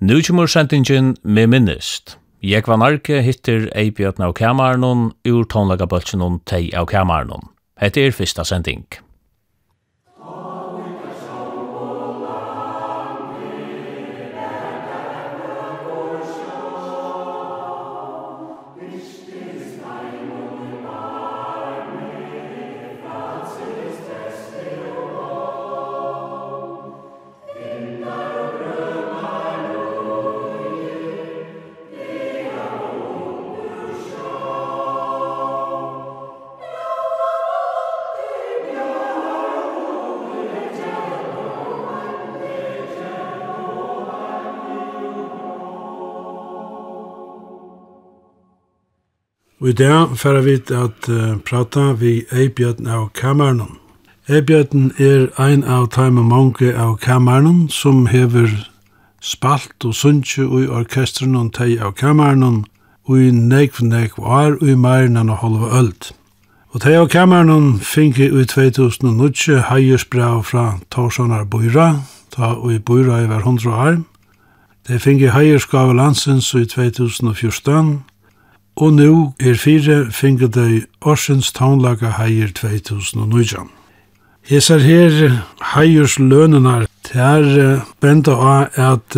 Nu kommer sendingen med minnest. Jeg var narke hittir Eibjørn av kameran ur tonlegabølsen tei av kameran. Hette er fyrsta sending. Og i dag færa vi at uh, prata vi Eibjørn av Kamernon. Eibjørn er ein av taime mange av Kamernon som hever spalt og sunnkje i orkestren og tei av Kamernon og i nekv nekv år og i meiren enn halva öld. Og tei av Kamernon finke i 2009 heiersbrev fra Torsonar Boira, ta og i Bøyra i hver hundra år. De finke heierskave landsins i 2014, Og nu er fire fingur dei Orsens taunlaga heier 2019. Hesar her heiers lønenar, ter benda av at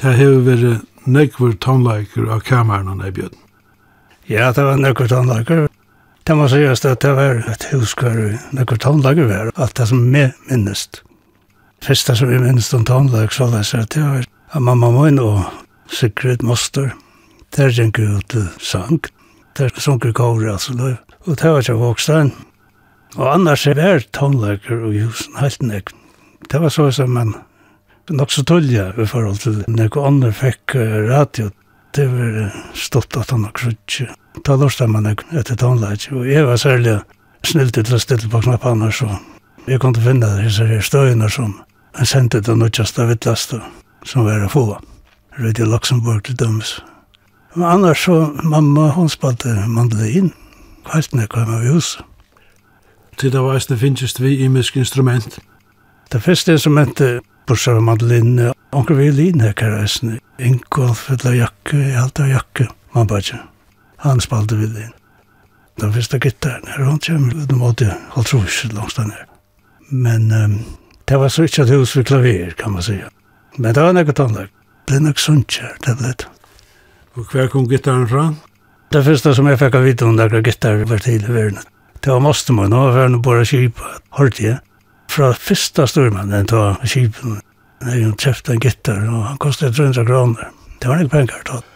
ter hefur veri nekvur taunlager av kameran i bjøden. Ja, det var nekvur taunlager. Det må sies at det var et hus hver nekvur taunlager var, alt det som me minnest. Fyrsta som vi minnest om taunlager, så det var at mamma min og Sigrid Moster, Der gjenker ut sang. Der sang jeg kåre, altså, løy. Og det var ikke vokstein. Og annars er det tonelager og husen helt nek. Det var så som man nok så tullja i forhold til nek og andre fikk radio. Det var stått at han nok krutsi. Da lorsta man nek etter tonelager. Og jeg var særlig snilt til å stille på knappene, så jeg kom til å finne disse støyene som han sendte det nødgjeste vittleste som var å få. Radio Luxemburg til dømes. Men annars så, mamma, hon spalte mandolin. Kvart när jag kom av huset. Til det var det finnes vi i mysk instrument. Det første instrumentet, bortsett av mandolin, onker violin her karreisen. Ingolf, eller jakke, alt av jakke, man bare Han spalte vi lin. Den første gittaren her, hon kommer ut mot det, holdt rus langs den her. Men um, det var så ikke et hus for klaver, kan man säga. Men det var nekket anlegg. Det er nok sunt det ble det. Og hver kom gittaren fra? Det første som jeg fikk av vite om dagar gittar var til i verden. Det var måste man, nå var det bare kipa, hørte jeg. Fra første stormann, den tog kipen, når han kjøpte en gitar, og han kostet 300 kroner. Det var ikke penger tatt.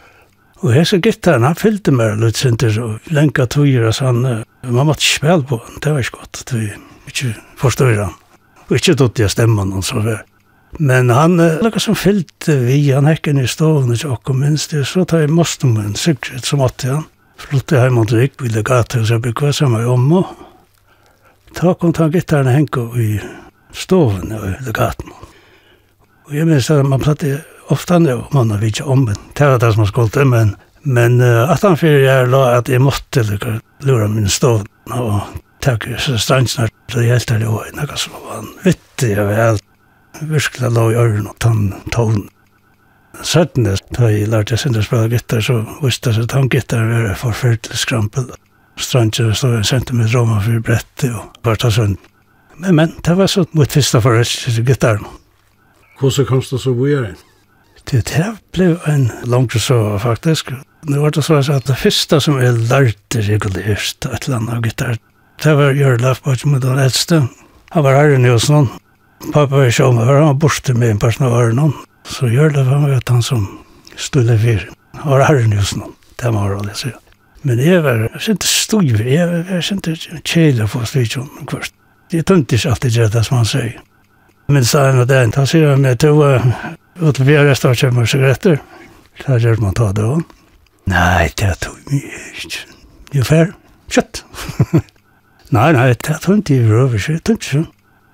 Og hese gitaren, han fyllte meg litt sinter, og lenka togjer, og sånn, man måtte ikke spela på den, det var ikke godt, det var ikke forstøyra. Og ikke dotte jeg stemmen, og så var Men han lukka som fyllte vi, han hekken i stovene til okkur minst, så tar jeg mostummen, sikkert som åtti han. Flytte heim og drikk, ville gata at hans jeg bygg samme om, og Ta kom ta gittaren henke i stovene og legg at Og jeg minns at man platt ofta nu, man har vidtja ommen, tæra det var det som man skolte, men Men uh, at han fyrir jeg la at jeg måtte lukka lura min stovna og takk strandsnar til hjeltar jo enn som var vittig og helt virkelig la i øren og tann tålen. Søttene, da jeg lærte jeg sindre spela gitar, så visste jeg at han gitar var forferdelig skrampel. Strandkjøret stod en centimeter om og fyrir brettet og bare ta sønn. Men, men, det var så mot fyrsta forrest til gitaren. Hvordan kom det så bojere? Det, det ble en langre så faktisk. Det var det så at det første som jeg lærte regulært et eller annet av gitar, det var Jørlaf den Edste. Han var herren i oss. Pappa var som var han borste med en person av öronen. Så gjør det for meg at han som stulle för. Har herren just nu. Det var det så. Men jeg var jag kände stuv. Jag jag kände chilla för stitchen kvart. Jeg tømte ikke alltid det som han sier. Men så en den han ser med två utlevera står köpa sigaretter, Så gjør man ta det også. Nei, det tog mye, ikke. Jo fer, kjøtt. Nei, nei, det tog inte över. Det tog inte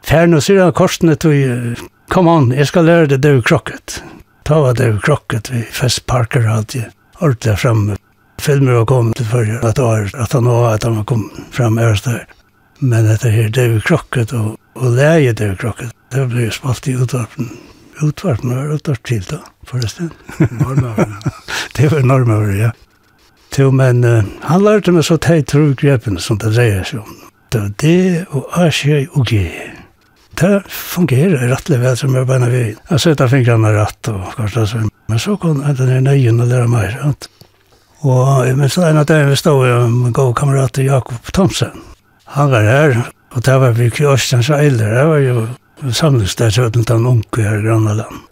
Fær nå sier han korsene til kom on, jeg skal lære det Dave Crockett. Ta var Dave Crockett, vi fest Parker hadde ordentlig fremme. Filmer var kommet til førre, at år, at han var, at han var kommet frem her der. Men dette her David Crockett og, og leie David Crockett, det ble spalt i utvarpen. Utvarpen var utvarp til da, forresten. Normøver. det var normøver, ja. Jo, men uh, han lærte meg så teit tro grepen som det dreier seg om. Det var det og asje og gje det fungerer rettelig vel som jeg bare vil. Jeg setter fingrene rett og kanskje så. Men så kom den her nøyen og lære meg. Sant? Og men så en av dem vi stod med min god kamerat Jakob Thomsen. Han var her, og det var vi Kristians eiler. Det var jo samlingsstedet til den unge her i Grønland.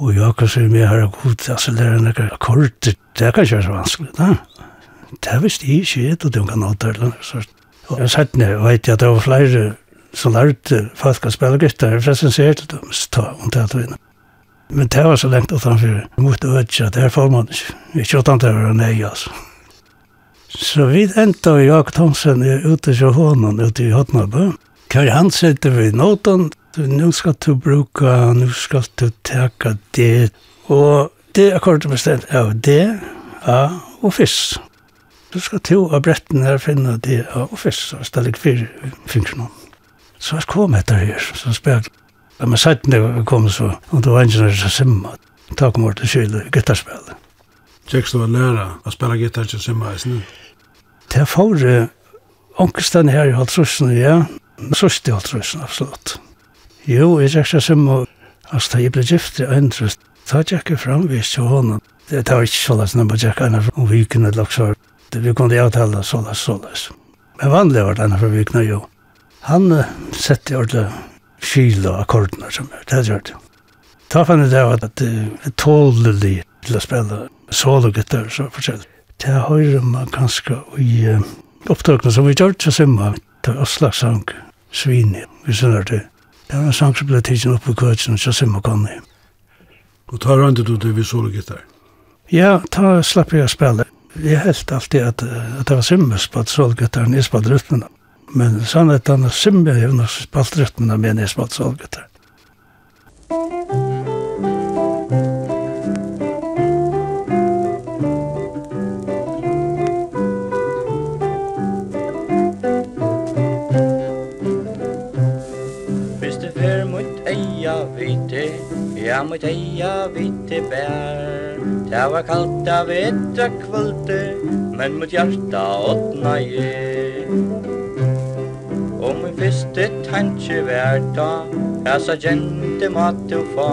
Og Jakob sier meg her, god, altså lærer han ikke akkorder. Det kan ikke være så vanskelig, da. Det visste jeg ikke, og de kan alt det. Og jeg satt ned, og vet jeg at det var flere så lærte folk å spille gitar, for jeg synes jeg til dem, så ta om teatervinne. Men det var så lengt utenfor, mot ødja, det er formål ikke. Ikke utan det var nei, altså. Så vi endte og Jakob Thomsen er ute til hånden, ute i Hotnabø. Kari han sitter ved noten, nu skal du bruka, nu skal du teka det. Og det er kort bestemt av det, ja, og fisk. Du skal to av bretten her finne det av fisk, og stelg fire fingrene. Så jeg kom etter her, så spek. Da man satt ned og kom så, og det var en som simma. Takk kom året til kjøle, gittarspillet. Kjekst du å lære å spille gitar til simma i snu? Det er får ångsten her i halvtrussen, ja. Sørst i halvtrussen, absolutt. Jo, jeg kjekst til simma. Altså, da jeg ble gift i øyndrust, da tjekk jeg framvist til hånden. Det var ikke sånn når man tjekk henne om vikene, eller så. Vi kunne avtale så sånn. Men vanlig var det henne for vikene, jo. Han uh, sette ordentlig skil og akkordene som er, det gjør det. Ta fann det av at det er tålelig til å spille solo gitar så forskjellig. Det har man kanskje i uh, opptøkene som vi gjør til simma, det er Osla sang Svini, vi sønner det. Det var en sang som ble tidsen oppe i kvøtsen til simma Conny. Og ta rønte du det vi solo gitar? Ja, ta slapp jeg å spille. Jeg helt alltid at, at det var simmes på at solo gitaren er på rytmene. Men sannheten er simmer hun har spalt retten av menighetsmatsalget. Hvis det fer mot eia vite, ja mot eia vite bær, det var kaldt av etter kvalte, men mot hjarta åtna jeg. Og min fyrste tanke vær da sa gente mat til fa.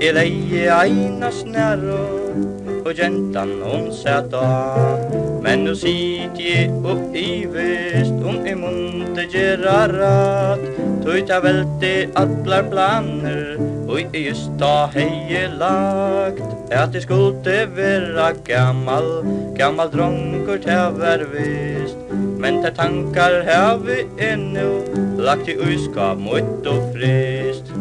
I leie eina snæro Og gentan hon sæt da. Men nu sit je upp i vest Om i munte gjerra rat. Tøyta velte atlar planer Og i just da hei lagt At det skulle vera gammal Gammal drongur tever vist. Men til tankar har vi ennå Lagt i uskap mot og frist.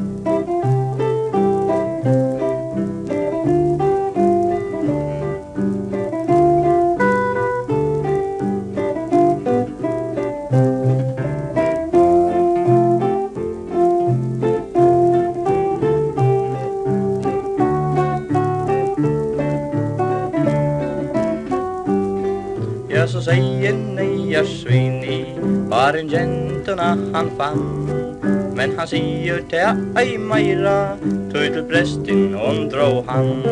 han fann. Men han sier til ei meira Tøy til prestin hon drå han.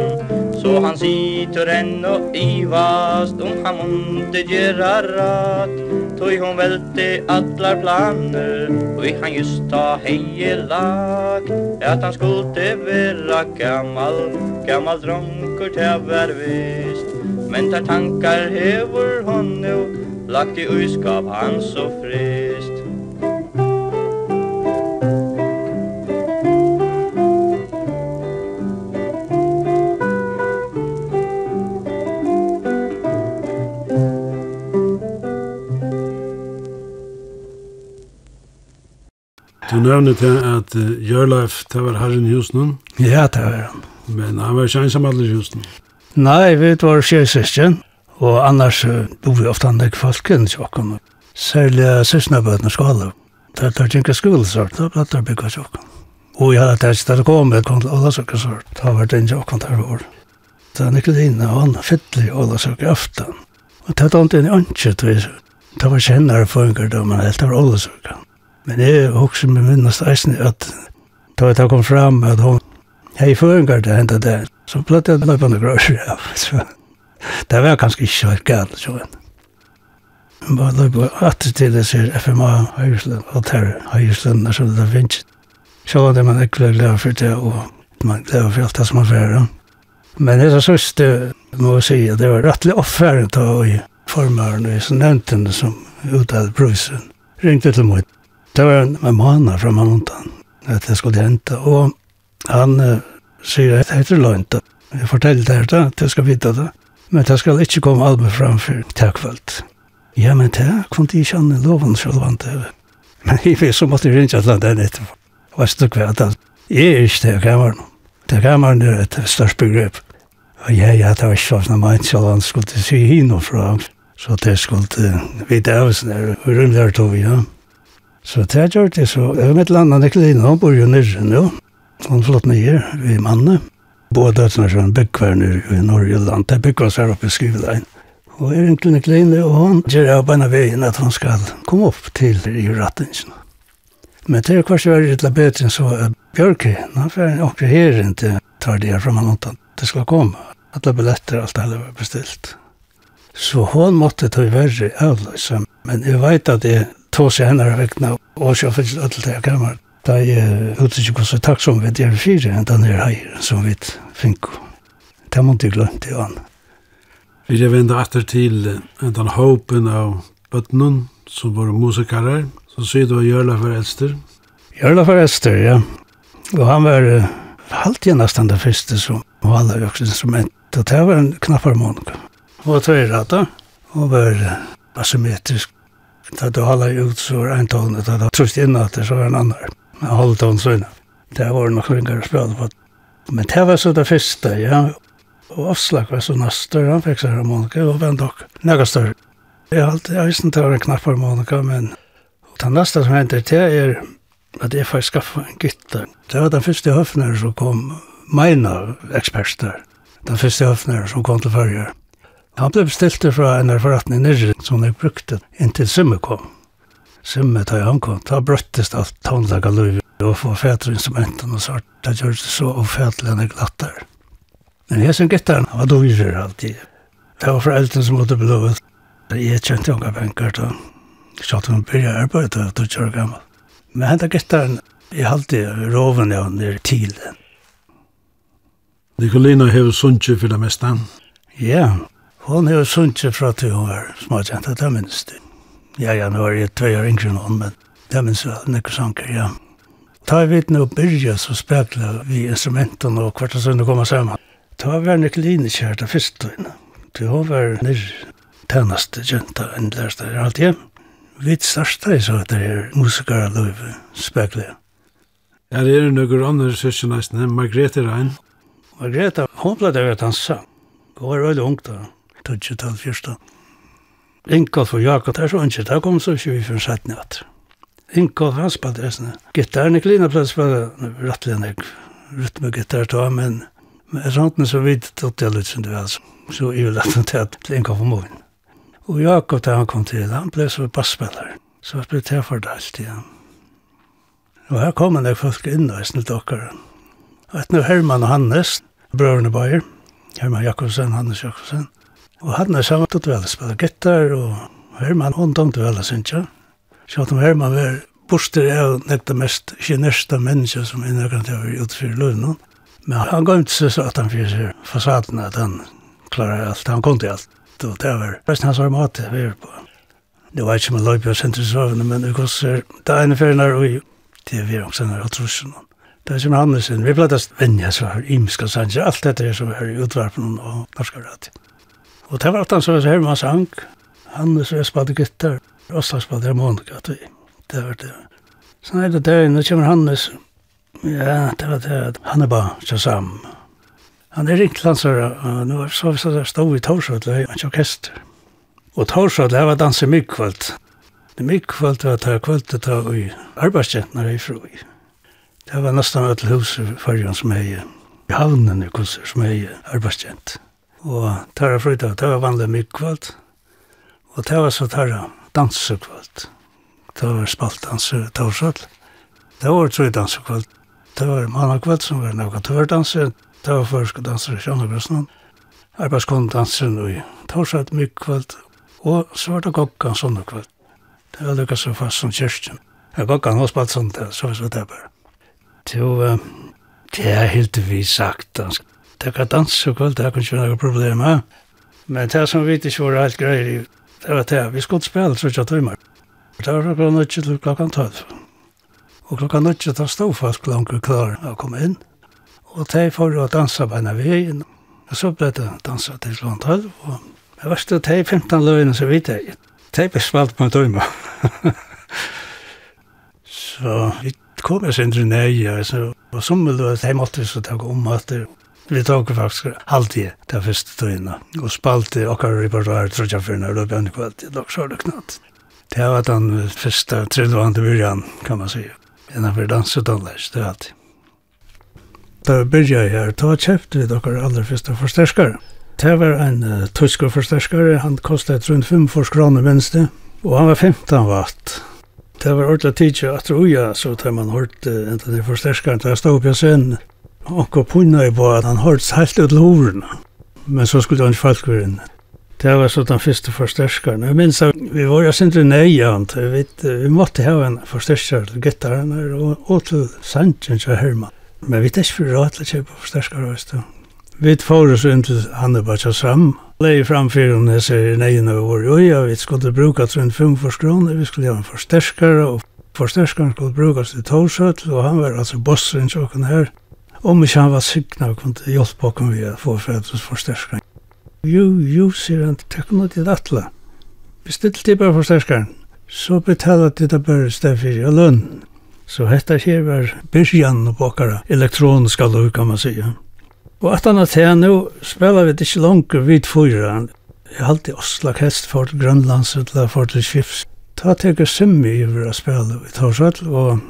Så han sitter enn og ivast Om han månte gjerra rat. Tøy hon velte atlar planer Og han just ta heie lag. At han skulle vera gammal Gammal dronkur til vær vist Men tar tankar hevur hon nu Lagt i uskap han så frist Du nevnte til at uh, Jørleif, det var herren i husen. Ja, det var han. Men han var ikke ensam alle i husen. Nei, vi var skjøsøsken, og annars uh, bor vi ofte andre folken i tjokken. Særlig uh, søsnebøtene skole. Det er ikke en skole, så det er det bygget tjokken. Og jeg hadde ikke det kom, kommet, kom til Ålasøkken, så det var det en tjokken der var. Det er Nikolina, han fytler i Ålasøkken aften. Og det er ikke en ønske, det var kjennere for en gardom, men det var Ålasøkken. Men jeg husker med minnast eisen at da jeg kom fram at hun hei føringar til hendet der, så platt jeg løpende grøsjer av. Så det var kanskje ikke så galt, så enn. Men bare løpende atter til det sier FMA Høyersland, og terror Høyersland, så det finnes. Så var det man ikke ble glad for det, og man glad for alt det som var fyrir. Men det er så sørst, må jeg si, at det var rettelig offeren til å i formaren, og jeg nevnte henne som utad brusen, ringte til mot Det var en, måned fra fram at det skulle hente, og han uh, sier at det heter lönt. Jeg forteller det här, at jeg skal vite det. Men det ikke komme komma allmänt framför takkvalt. Ja, men det kunde inte han om det. Men jeg vet så måtte det inte att landa ner. Vad stod kvar att jeg er ikke det kameran. Det kameran er et störst begrep. Og ja, ja, det var inte så att man självant skulle se hinna fram. Så det skulle vite av oss när vi rundt här tog, ja. Så det gjør det, så jeg vet ikke annet ikke lina, han bor jo nyrre nå. Han flott nye i mannen. Både dødsene er en byggvær i Norge-Jylland, det byggvær seg oppe i Skrivelein. Og er en klinikk og han gjør av beina veien at han skal komme opp til i rattingen. Men det er kanskje veldig litt bedre enn så Bjørke, han får en oppe her inntil tar det fra man antan. Det skal komme. Alle billetter, alt det var bestilt. Så hon måtte ta i verre avløse, men jeg vet at det tås jeg henne vekkene, og så finnes det alt det jeg kommer. Da jeg vet ikke hvordan takk som vi er fire, enn den her heier som vi finner. Det måtte jeg glemt i vann. Vi er vendt etter til den håpen av bøttenen som var musikarer, så sier du Jørla for Elster. Jørla for Elster, ja. Og han var halvt igjen nesten det første som valgte jo instrument. Og det var en knappharmonik. Og tøyre rata, og var asymmetrisk Da du holder ut så var en tone. da du trøst inn at det så var en annen. Men holdt tone så inn. Det var nok ringer å spille på. Men det var så det første, ja. Og Oslak var så nastor, han fikk seg harmonika og venn dok. Nega større. Jeg har alltid, jeg visste ikke det var en knapp harmonika, men det neste som hender til er at jeg får skaffa en gitter. Det var den første høfner som kom, meina eksperter. Den første høfner som kom til førre. Han ble bestilt fra en forretning nirri som jeg brukte inntil Simme kom. Simme tar han kom, da brøttes alt tonlaga løyve og få fætre instrumenten og svart. Det gjør det så ofætlig enn jeg glatter. Men jeg som gittaren var dyrer alltid. Det var foreldren som måtte bli lovet. Jeg kjente unga benker da. Jeg kjente hun begynte arbeid da, jeg gjør gammel. Men henta gittaren, jeg halte roven jeg nir til den. Nikolina hever sunnje for det meste. Ja, yeah. Hon har sunnkje fra til hun var småkjent, det minnes det. Ja, ja, nå er jeg tvei år yngre enn hun, men det minnes jeg nekker sanker, ja. Ta vi vet nå byrja så spekla vi instrumenten og hvert og sønne komme sammen. Ta vi var nekkeline kjært av første tøyne. Til hun var nir tænaste jenta enn lærste her alt hjem. Vi starta i så at det er musikar musikere løyve spekla. Ja, det er nøkker andre søsken nesten, Margrethe Rein. Margrethe, hun ble det ved dansa. Hun var veldig ung da tøtje til fyrsta. Inkall og Jakob det er så ønsker, det kom så ikke vi for en sættene at. Inkall han spalte resten. Gitarren, i klina plass var rettelig nek rytmegitar ta, men med rantene så vidt tatt jeg litt som du altså. Så jeg vil lette til at Inkall for morgen. Og Jakob da han kom til, han ble så basspiller. Så han ble til for det alltid. Og her kom han folk inn og snitt dere. Og etter Herman og Hannes, brødrene Bayer, Herman Jakobsen, Hannes Jakobsen, Og han er samt og vel spela gitar, og Herman, hon tomte vel, synes jeg. Så at Herman var borster av nekta mest kinesta mennesker som innrøkant jeg var utfyr løvnån. Men han går ikke så at han fyrir fasaden, at han klarar alt, han kom til alt. Og det var resten hans var mat vi var på. Det var ikke med løypig og sentrisravene, men det koster det ene ferner og det er vi også når jeg trusser noen. Det er som Hannesen, vi pleide å vennja så her, imska sanger, alt dette er som er i utvarpen og norska radio. Og det var alt han som var Herman sang. Hannes og jeg spalte gitter. Åsla spalte harmonika. Det var det. Så nei, det er, nå kommer Hannes. Ja, det var det. Han er bare Shazam. Han er ringt landsøra. Nå var så vi stod i Torsvall, i hans orkester. Og Torsvall, det var danse myggkvalt. Det myggkvalt var det kvaltet var i arbeidskjentene i fru. Det var nesten alle huset i fargen som er i havnen i kurser som er i arbeidskjentene. Og tarra frøyta, det var vanlig mikkvöld. Og det var så tarra dansekvöld. Det var spaltdanser, det var sånn. Det var tre dansekvalt, Det var mannakvöld som var noen tørdanser. Det var først danser i Sjønagrøsland. Arbeidskonddansen og i Torsat mikkvöld. Og så var det gokkan sånne kvöld. Det var lukka så fast som kyrkjen. Jeg gokkan hos spalt sånt, så var det bare. Jo, det er helt vi sagt dansk det kan dansa og kvöld, det er kanskje være noe problem. Men det som vi ikke var helt greier, det var det. Vi skulle spille så ikke timer. Det var klokka nødt til klokka tolv. Og klokka nødt til å stå fast langt klar å komme inn. Og de får å dansa beina vi inn. Og så ble det dansa til klokka tolv. Og det verste, de 15 løgene som vi det, de ble spalt på en timer. så vi kom jeg sindri nøye, og så var sommerløy, de måtte så takk om at det Vi tok faktisk halvtid til første tøyene, og spalte okkar repertoire jeg, for når det ble en kveld, det var så det knatt. Det var den første trillvande byrjan, kan man si, innenfor dansetanlæs, det er alltid. Da byrja jeg her, da kjøpte vi dere aller første forsterskare. Det var en uh, tysker forsterskare, han kostet rundt 5 kroner minst, og han var 15 watt. Det var ordentlig tidsje at roja, så tar man hørt uh, enten det forsterskaren da jeg stå opp i scenen, Og punna i på at han hørtes helt ut loverne. Men så skulle han ikke falt gå inn. Det var så den første forsterskeren. Jeg minns at vi var jo sindri nøyant. Vi, vi måtte ha en forstersker til gittaren og, og til Sanchen til Herman. Men vi vet ikke for råd til å kjøpe forstersker, vet du. Vi får oss inn til Hannebacha Sam. Leie framfyr om jeg ser nøyene vår. Jo, ja, vi skulle bruka rundt fem forskroner. Vi skulle ha en forstersker, og forsterskeren skulle brukas til Torsøt, og han var altså bossen til åkken her om ikke han var sikna og kunne hjelpe oss vi å få forsterskeren. Jo, jo, sier han, takk noe til er atle. Bestill til bare forsterskaren. Så betaler det bare sted for lønn. Så dette her var byrjan og okkara elektroniska lov, kan man sige. Og at han at nå spelar vi det ikke langer vid fyra. Jeg halte Oslak hest for Grønlands, eller for til Skifs. Ta teker Simmi over å spela i Torsvall, og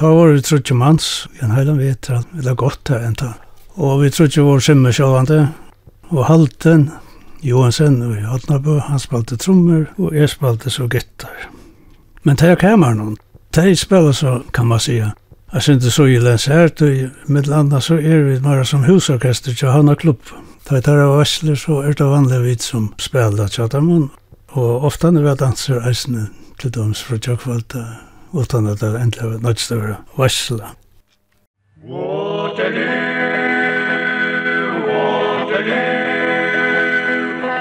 Ta var det trutje mans, en heilan vetra, eller godt her enda. Og vi trutje var simmer sjåvande, og halten, Johansen og Hotnabø, han spalte trommer, og jeg spalte så gittar. Men det er noen, det er så, kan man sige, Jeg synes det så i Lens Hertøy, med landa så er vi mer som husorkester til Hanna Klubb. Da jeg tar av Vesler så er det vanlig vi som spiller til Atamon, og ofte når vi danser eisene til doms fra Tjokkvalda utan at det endelig var nødt til å være varsla. Waterloo, Waterloo,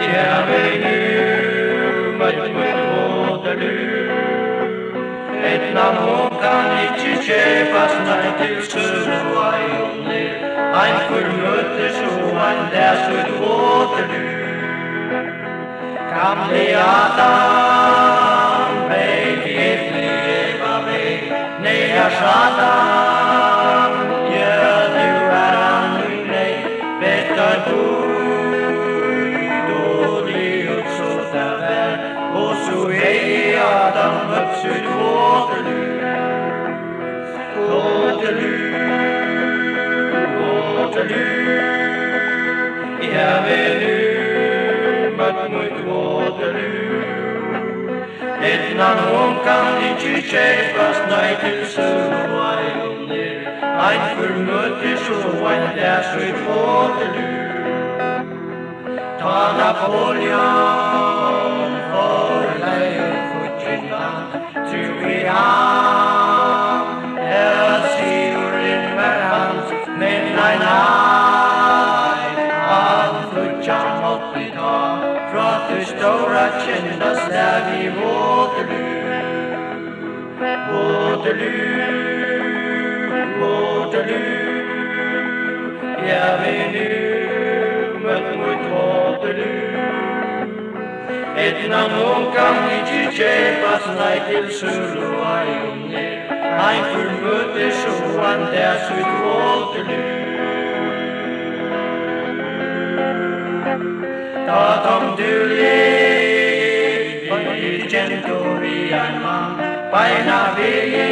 yeah, Waterloo, my Waterloo, et navn kan ikke kjøpes, nei, til søren var jo ned, ein formøter så ein leser Waterloo, kan bli Sud innan hon kan ikkje kjepast nei til sølva under ein formøtter så ein dæsøy båter du Ta Napoleon for lei og fortjenta Tru i han, jeg syr inn med hans, men nei nei där vid Waterloo Waterloo, Waterloo Ja, vi nu mött mot Waterloo Ett namn hon kan inte kjepas nei til Suluai ai är Ein förmöter så han der sutt Waterloo Da tom du en tuli alma paina vei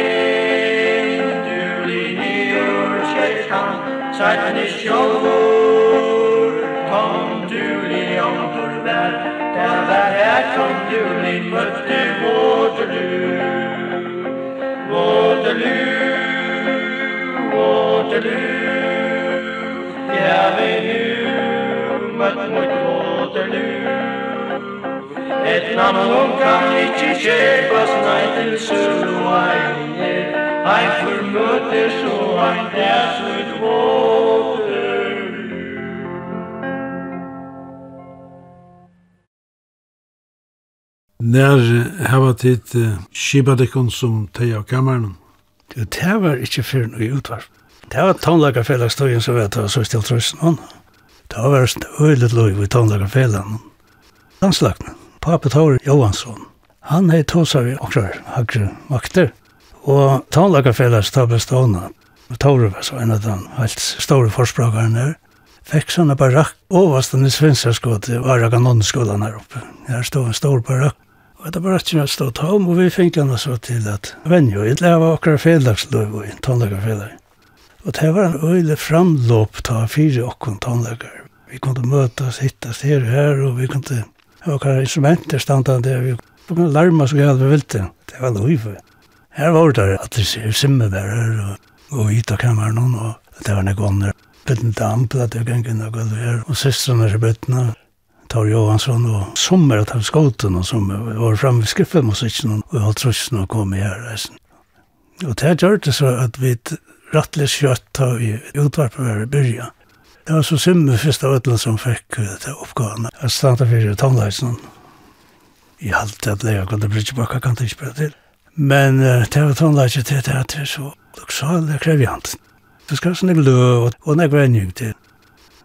tuli ni urshkan saitani shor kom li om turver der var her kom du tuli møtte Waterloo. Waterloo Waterloo. Ja vi nu møtt mot Waterloo. Et namn kan ikkje kjøpast, nei til sulu einer, ein formøter så ein dæs ut våter. Nær hava tid uh, skibadekon som teg av kammeren? Det var ikkje fyrir noe utvarp. Det var tonlagarfelagstøyen som vet var så stilt trøsten. Det var veldig lov i tonlagarfelagene. Danslagene. Pape Tor Johansson. Han hei tosar vi okrar hakre makter. Og tannlagarfellas ta bestående. Tor var så en av den helt store forspråkaren her. Fikk sånne barakk overvasten i Svenskaskåte og Araganonskolan her oppe. Her stod en stor barakk. Og det var ikke noe stå tom, og vi fikk henne så til at venjo, jeg leva akkurat fredagsløv og tannlegarfellag. Og det var en øyelig framlåp ta fire okkon tannlegar. Vi kunne møtas, hittas her og her, og vi kunne og hva instrumenter standande, og vi larma så galt vi vilte. Det var loiv. Her var det at det simmeværer, og, og hit av kameran, og det var nekvåner. Bøtten damp, at det gikk inn og gulv her, og systrene er bøttene, Tar Johansson og sommer at han skåten og sommer var framme i skriffelmusikken og holdt trussen og kom i her reisen. Og det gjør det så at vi rattelig kjøtt har vi utvarpet her i Det var så synd det første av ødelen som fikk uh, oppgavene. Jeg stod for tannleisen. Jeg halte at jeg kunne bryte bak, jeg kan ikke bare til. Men uh, det var tannleisen til det at det så luksale krevjant. Det skal sånn jeg vil og, og jeg var til.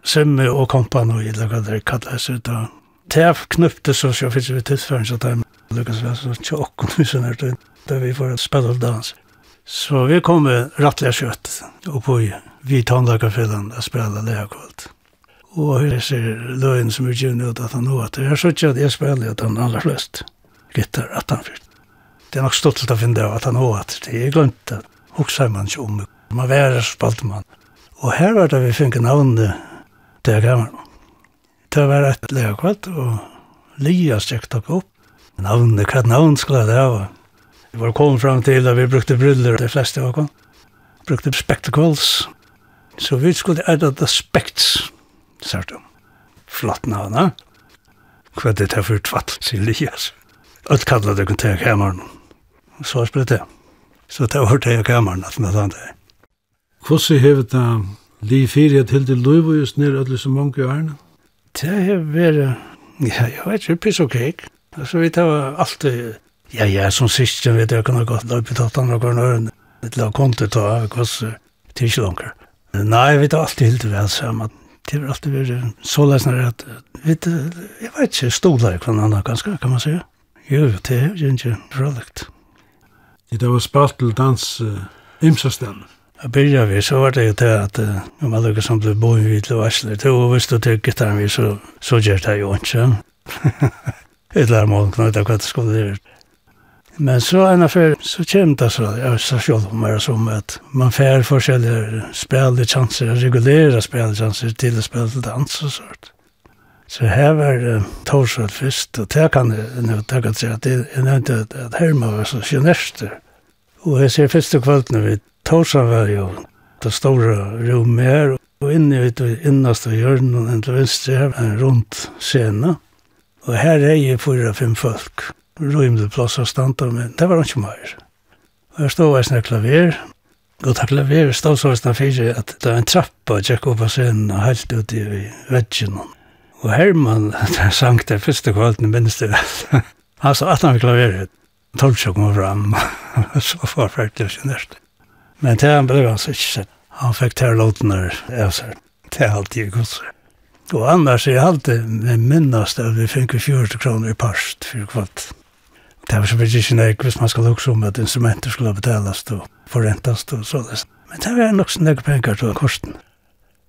Simme og kompan og jeg hva det kallet seg ut av. Det knøpte så så fikk vi tidsføring så tar er Lukas Vesen så tjokk og sånne her til. Da vi får spille og dans. Så vi kom rattliga kött och på vi tandläkarfällan att spela läkarkvalt. Og hur ser løgn som er givna ut at han nå at jeg har sett at jeg spelade at han aller flest gitarr at han fyrt. Det er nok stått til å finne det at han nå at Det er glemt at också man ikke om. Man værer spalt man. Og her var det vi fick navn till gammel. Det var et läkarkvalt og Lia sträckte opp. Navnet, hva navn skulle det vara? Vi var kommet fram til at vi brukte briller, de fleste av oss. Brukte spectacles. Så vi skulle etta det spekts, sært om. Flott navna. Hva er det her for tvatt, sier Lias. Alt kallet det kunne ta kameran. Så spiller det. Så det var til kameran at med han der. Hvordan hevet det li fyrir til til løyv just nere alle som mange ærene? Det har vært, ja, jeg vet ikke, piss og kek. Altså, vi tar alltid Ja, ja, som sist, jeg vet, jeg kan ha gått opp i tatt andre kvarn øren. Et la konti ta av hos tidslanker. Nei, vi tar alltid helt vel sammen. Det har alltid vært så løsner at, vet jeg vet ikke, stoler kvann annen ganske, kan man si. Jo, det er jo ikke fralikt. Det var spalt til dans uh, imsastan. Jeg byrja vi, så var det jo til at om alle som ble boen vidt og varsler, det var visst å til gittaren vi, så gjør det jo ikke. Et lærer mål, knøyta hva det skulle gjøre. Men så en affär så kämt det så jag så själv mer som att man fär forskjellige spel chanser regulera spel chanser till spel spela dans och sånt. Så här var det torsdag först och där kan nu ta att säga att det är inte att Helma var så genester. Och jag ser första kvällen vi torsa var ju det stora rummet och inne i det innersta hörnet och till vänster här en scenen. Och här är ju fyra fem folk rymde plass av standa, men det var ikke mer. Og jeg stod eisne klaver, og det klaver stod så eisne fyrir at det var en trappa tjekk opp av scenen og helt ut i veggen. Og Herman, han sang det første kvalten, minst det vel. Han sa at han klaveret, tolvsjå kom fram, så var faktisk ikke nærst. Men det han ble hans ikke sett. Han fikk tær låtene av seg. Det er alltid godser. Og annars er jeg alltid med minnast at vi fikk 40 kroner i parst for kvart. Det var så vidt ikke nek hvis man skal lukse om at instrumenter skulle betales og forrentes og så det. Men det var nok så nek penger til kosten.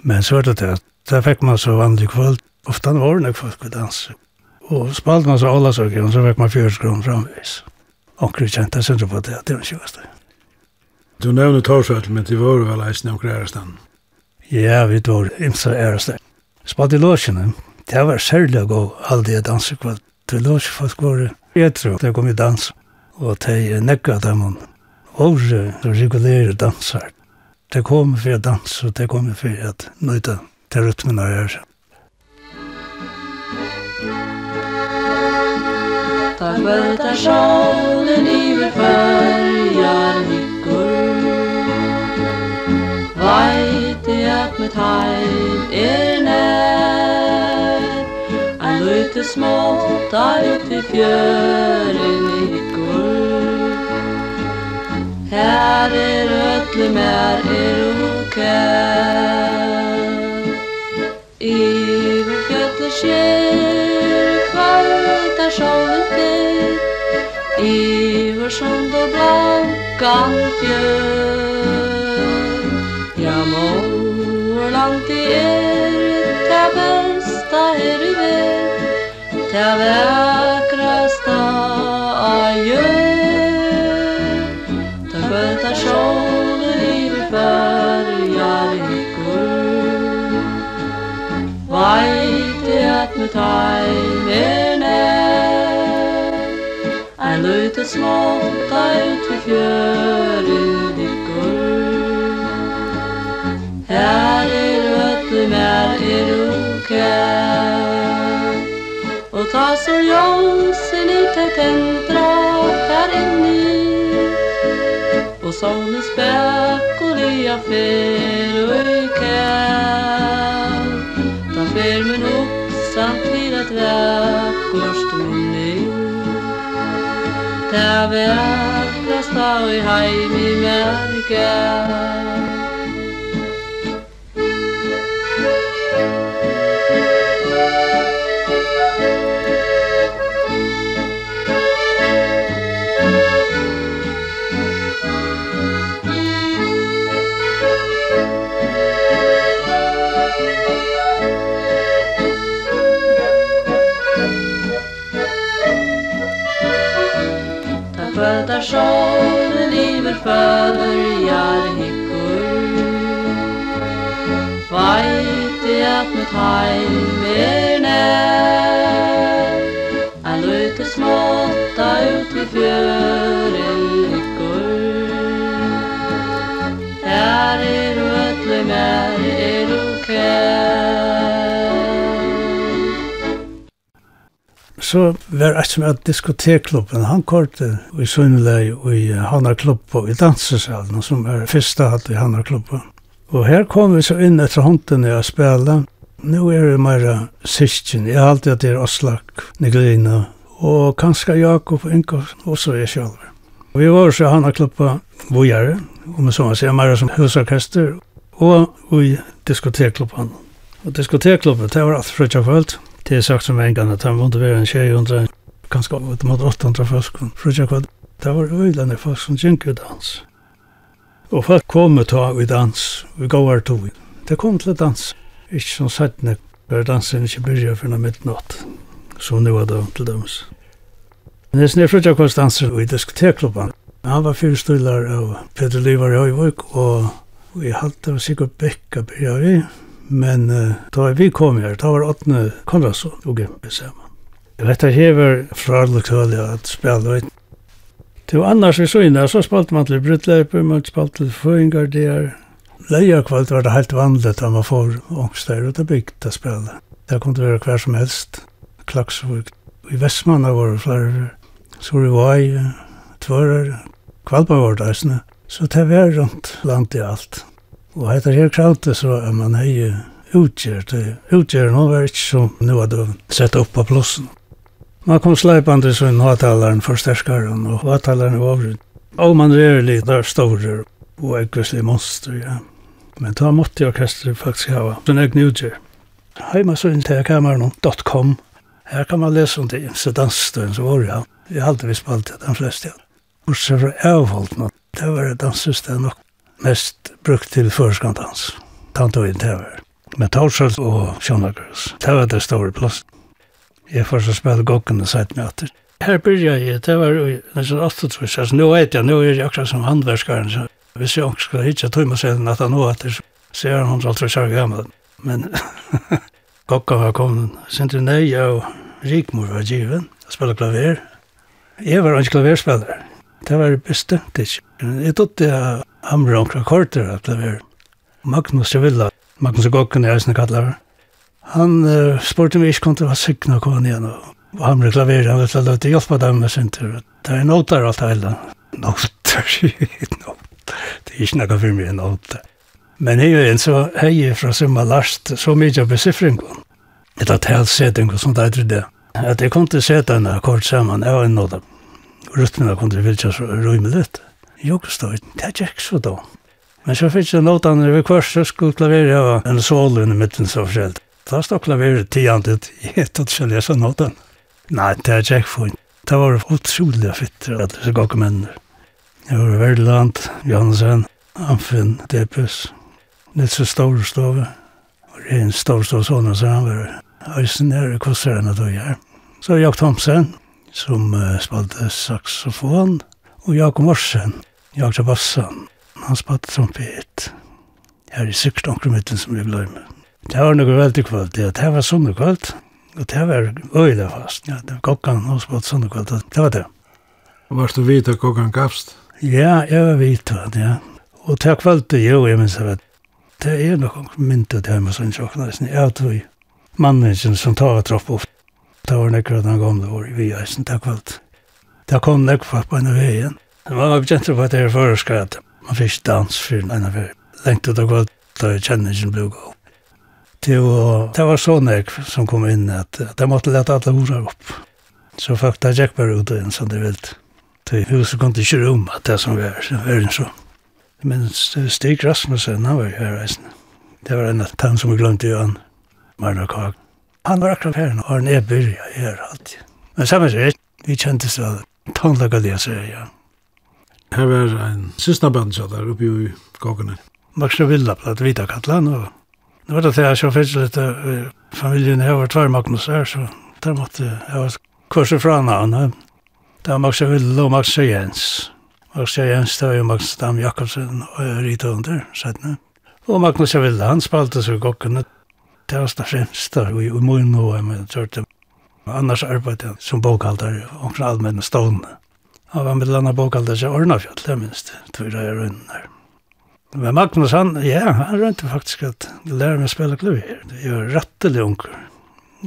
Men så var det det, Da fikk man så vanlig kvöld, Ofta var det nek folk å danse. Og spalte man så alle saker, og så fikk man 40 kroner framvis. Onker kjente jeg på det, det var en kjøste. Du nevner Torsvall, men det var vel eisen og ærestan? Ja, vi var imsa ærestan. Spalte i låsjene, det var særlig å gå aldri dansekvall. Det låsene folk var det etro, det kom i dans. Og det er nekka dem åre regulere dansar. Det kom for å danse, og det kom for å nøyta til rytmen av her. Ta kvölda sjónen yfir följar hyggur Væti at mitt heim er nær ute smått der ut i fjøren i går. Her er ødle mer er okær I vår fjøtle skjer kvart er sjålet I vår sjånd og blankan fjör. Моя векраста аю Тагата шоны ливи пар ярику Vajte at mu nær. Ein lute småta ut vi fjörin Ta så ljósin inte tändra här inni. Och solen späckor i affär och i kall Ta fer men upp samt vid att väckors tunni Ta vi akrast av i heim i märkar solen iver följar hickor Vajt i at mitt heim er nær Ein lute småtta ut vid fjören hickor Her er ötlu mer er du så var det som er diskotekklubben, han korte i Sunnelei og i Hanarklubben, i dansesalen, som er første hatt i Hanarklubben. Og her kom vi så inn etter hånden jeg spela. Nå er det mer sysken, jeg har alltid at det er Oslak, Niglina, og kanskje Jakob og Inga, og så er jeg selv. Vi var så Hanarklubben Bojare, om man så må si, mer som husorkester, og i diskotekklubben. Og diskotekklubben, det var alt frutja kvöld, Det er sagt som en gang at han måtte være en 600, kanskje ut mot 800 folk. Frutja kvad, det var øylande folk som gikk i dans. Og folk kom ut av i dans, vi gav her tog. Det kom til dans. Ikke som sagt, når bare dansen ikke byrja for noe midnatt. Så nu var det til dømes. Nesten er frutja kvad danser i diskotekklubben. Han var fyrstøylar av Peter Livar i Høyvøk, og vi halte av sikkert Bekka byrja vi. Men uh, da vi kom her, da var åttende Konradsson og Gempe sammen. Jeg vet Dette hever fra lokale at spela ut. Til annars vi så inne, så spalte man til bruttleiper, man spalte til føringar der. Leia kvalt var det helt vanligt at man får ångst der ut av bygd å spela. Det kunne være hver som helst. Klaksvuk. I Vestmanna var det flere. Sorivai, Tvører, Kvalpa var det eisne. Så det var rundt land i alt. Og dette her kravte så er man hei utgjert. Utgjert nå var ikke som nå hadde sett opp på plussen. Man kom sleipande så en avtalaren forsterskaren og hatalaren var overrund. Og man er litt der store og ekvislig monster, ja. Men da måtte orkestret faktisk hava sin egen utgjert. Heima så inn til kameran.com Her kan man lese om det ymse dansstøyen som var, ja. Jeg har alltid visst på alt det, de fleste, ja. Bortsett fra avholdt nå, det var det dansestøyen nok mest brukt til førskantans. Tant og interver. Med Torsals og Sjónagurs. Det var det store plass. Jeg får så spille gokken og sett meg etter. Her byrja jeg, det var nesten 8 trus. Altså, nå vet jeg, nå er jeg akkurat som handverskaren. Så hvis jeg ikke skal hitja tøyma seg at han nå etter, så er han alt for særlig gammel. Men gokken var kommet. Sintre nei, og Rikmor var given. Jeg spiller klaver. Jeg var ikke klaverspiller. Det var bestemt ikke. Jeg tog det hamra omkra korter at det var Magnus Javilla, Magnus Gokken er eisne kallar. Han uh, spurte meg ikke kom til å sykna kone igjen og hamra klaver, han ville løte hjelpa dem med sin tur. Det er notar alt heila. Notar, notar. Det er ikke noe for meg notar. Men jeg er en så hei fra summa last så mye av besifringen. Et at helsetting og sånt etter det. At jeg kom til setan kort saman, jeg var en notar. Rytmina kom til vilja så rymelig. Jokestøyden, det er ikke så da. Men så fikk jeg notan når vi kvart, så skulle klavere av en sol under midten så forskjellig. Da stod klaveret tiandet, et og ikke så notan. Nei, det er ikke fint. Det var utrolig fitt, alle disse gakkemennene. Det var Verdeland, Jansen, Amfinn, Depes, Nils Storstove. Og det er en Storstove sånn, så han var høysen her, kosser han at du gjør. Så Jakob Thomsen, som uh, spalte saxofon, og Jakob Morsen, Jag tror bassan. Han spatt trompet. Jag i sikkert omkring som vi glömmer. Det var nog väldigt kvöld. Det här var sunderkvöld. Och det var öjla fast. Ja, det var kockan och spatt sunderkvöld. Det var det. Var du vita kockan gavst? Ja, jag var vita, ja. Och det här kvöld, jo, jag minns det. Det är nog mynt det här med sån tjockna. Jag tror mannen som tar tropp upp. Det var nekra den gamla år i vi, jag tack kvalt. Det kom nekra på en av vägen. Men man var bekjent på at det er først man fikk dans for en av lengt ut og godt da jeg kjenner ikke ble gå. Det var det var sånn jeg som kom inn at jeg måtte lete alle horer opp. Så folk da gikk bare ut inn som de ville. Det huset kom til ikke rom at det som var verden så. Men Stig Rasmussen, han var jo her reisende. Det var en av dem som vi glemte jo han, Marna Kag. Han var akkurat her, og han er byrja her alltid. Men samme sier, vi kjentes av sier, ja. Her var en sista band bandsa der oppe i Gågene. Max Villa Villa platt vita kallan, og nu var det til jeg så fyrst litt familien her var tvær Magnus her, så der måtte jeg var kurset fra han. Det var Max Villa og Max Jens. Max Jens, det var jo Max Dam Jakobsen og Rita under, settene. Og Magnus Villa, han spalte seg Gågene. Det var det fremste, og i mun og jeg gjør. Annars arbeidde jeg som bokhalter omkring allmenne stående. Han var med landa bokalder seg Ornafjall, det minst, tror jeg er rundt. Men Magnus, han, ja, han rønte faktisk at det lærer meg å spille klavier. Det gjør rettelig unger.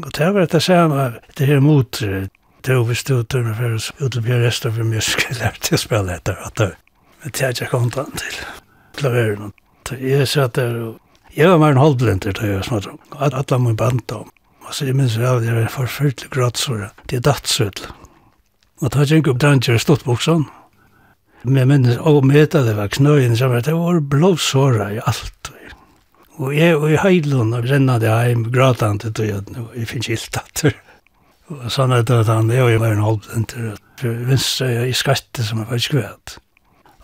Og det var det samme, det her mot, det er hvis du tømmer for oss, ut til Bjørn Restov for musikk, lærte jeg å spille etter at det. Men det er ikke kontan til klaveren. Jeg satt der og, jeg var mer en halvblenter da jeg var smatt om. Alle må banta om. Og så jeg minns vel, jeg var forferdelig gråtsåret. Det er dattsødlet. Og ta kjenk opp dranger i stortbuksan. Men minnes og meta det var knøyen som var, det var blåsåra i alt. Og jeg og i heilun og rennade heim gratande til jøden, og jeg finnes ilt at Og sånn er det at han, jeg og jeg var en halvdenter, for vinstre i skatte som er faktisk kvæt.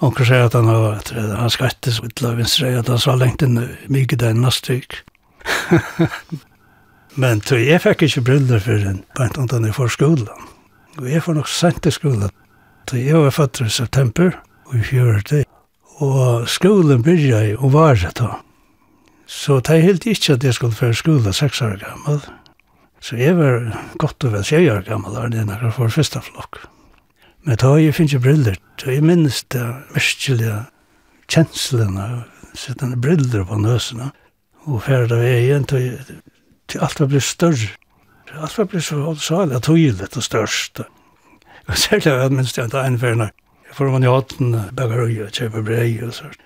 Onker sier at han har vært redd, han skatte som utla vinstre, at han sa lengt inn mykje den nastik. Men tog jeg fikk ikke briller for en, bare ikke om den er for. Og jeg var nok sent i skolen. Så jeg var født i september og i fjorti. Og skolen byrja i og var det da. Så det er helt ikke at jeg skulle føre skolen seks år gammel. Så jeg var godt og vel tjej år gammel og det er var for første flokk. Men da jeg finner briller, så jeg minnes det virkelige kjenslene, sittende briller på nøsene. Og ferdig av egen, til alt var blitt større Alt var blitt så holdsal, og tog det størst. Og særlig var minst jeg en ferner. Jeg får man i hatten, bagarøy og kjøper brei og sånt.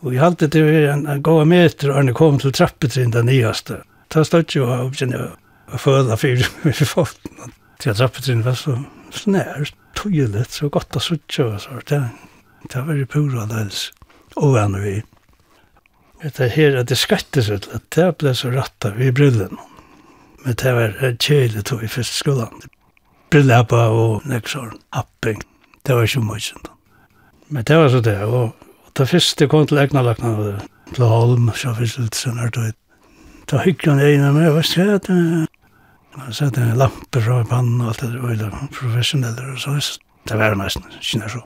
Og jeg halte til en, en gåa meter, og han kom til trappetrin den nyaste. Ta støtt jo av, kjenne, og føla fyrir med foten. Til trappetrinn var så snær, tøylet, så godt å suttje og sånt. Det var jo pura dels, og vi. Det her at det skattet, det ble så rattet vi brillen. Men det var kjelig tog i første skolen. Brillappa og neksår, happing. Det var ikke mye sånn. Men det var så det, og det første kom til egna lakna av. Til Holm, så finnes det litt sånn her tog. Da hyggde han egna med, hva skal jeg det? Han sette en lampe fra pannen og alt det, og det var professioneller og så. Det var nesten, kjenner så.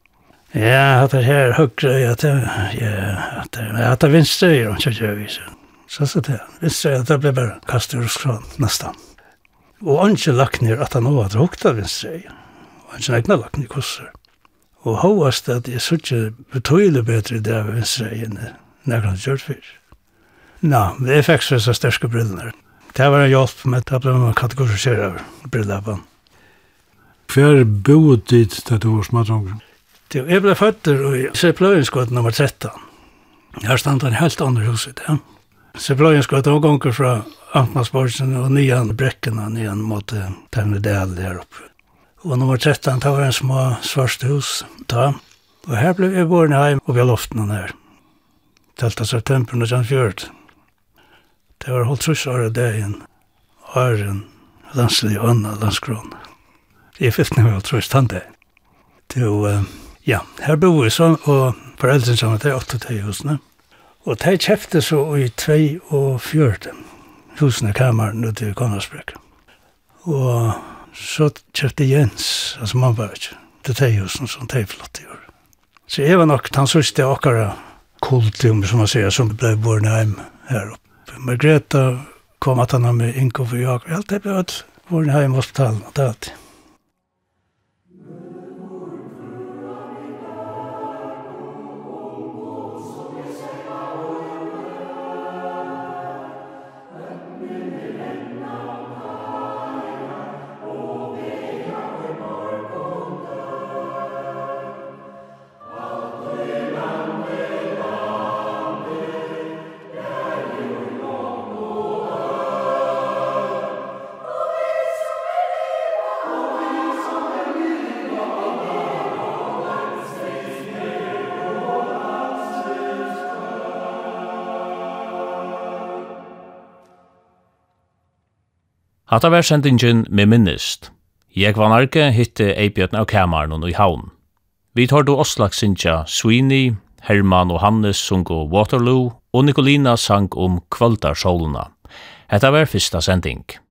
Ja, at det her høyre, at det, ja, at det, at det vinstre, ja, at det vinstre, Så så det. Visst är det blev bara kastar och skran nästan. Och anke lagt ner att han har druckit av sig. Och anke egna lagt ner kossar. Och hoast att det är så inte betydligt bättre där vid sig än när han kört för. Nå, det är faktiskt så sterske brillene. Det var en hjelp med att man kategoriserar på. Hver boet dit da du var smadrongen? Jeg ble født i Sepløyenskott nummer 13. Her stand en helt andre huset. Ja. Så ble jeg skått avganger fra Amtmannsborgsen og nyan brekkene, nyan mot Termidel der oppe. Og nummer 13, det var en små svart hus da. Og her ble jeg borne hjem og vi har loften her. Teltet september 1924. Det var holdt trus året det dagen. Åren, landslig og anna landskron. Det er fikk vi holdt trus tann det. Det var, ja, her bor vi sånn, og foreldrene sammen, det er åtte til husene. Ja Og de kjefte så i 42 husene kameran ute i Konradsbruk. Og så kjefte Jens, altså man var ikke, til de husene som de flott i år. Så jeg var nok den sørste akkara kultum, som man sier, som ble borne hjem her oppe. Margreta kom at han har med Inko for Jakob, alt det ble borne hjem hospitalen og det er alltid. Hatta var sendingen med minnist. Jeg var narke hitte Eibjørn av kamaren og i havn. Vi tar då Oslak sinja Sweeney, Herman og Hannes sungu Waterloo og Nicolina sang om kvaldarsåluna. Hetta var fyrsta sending.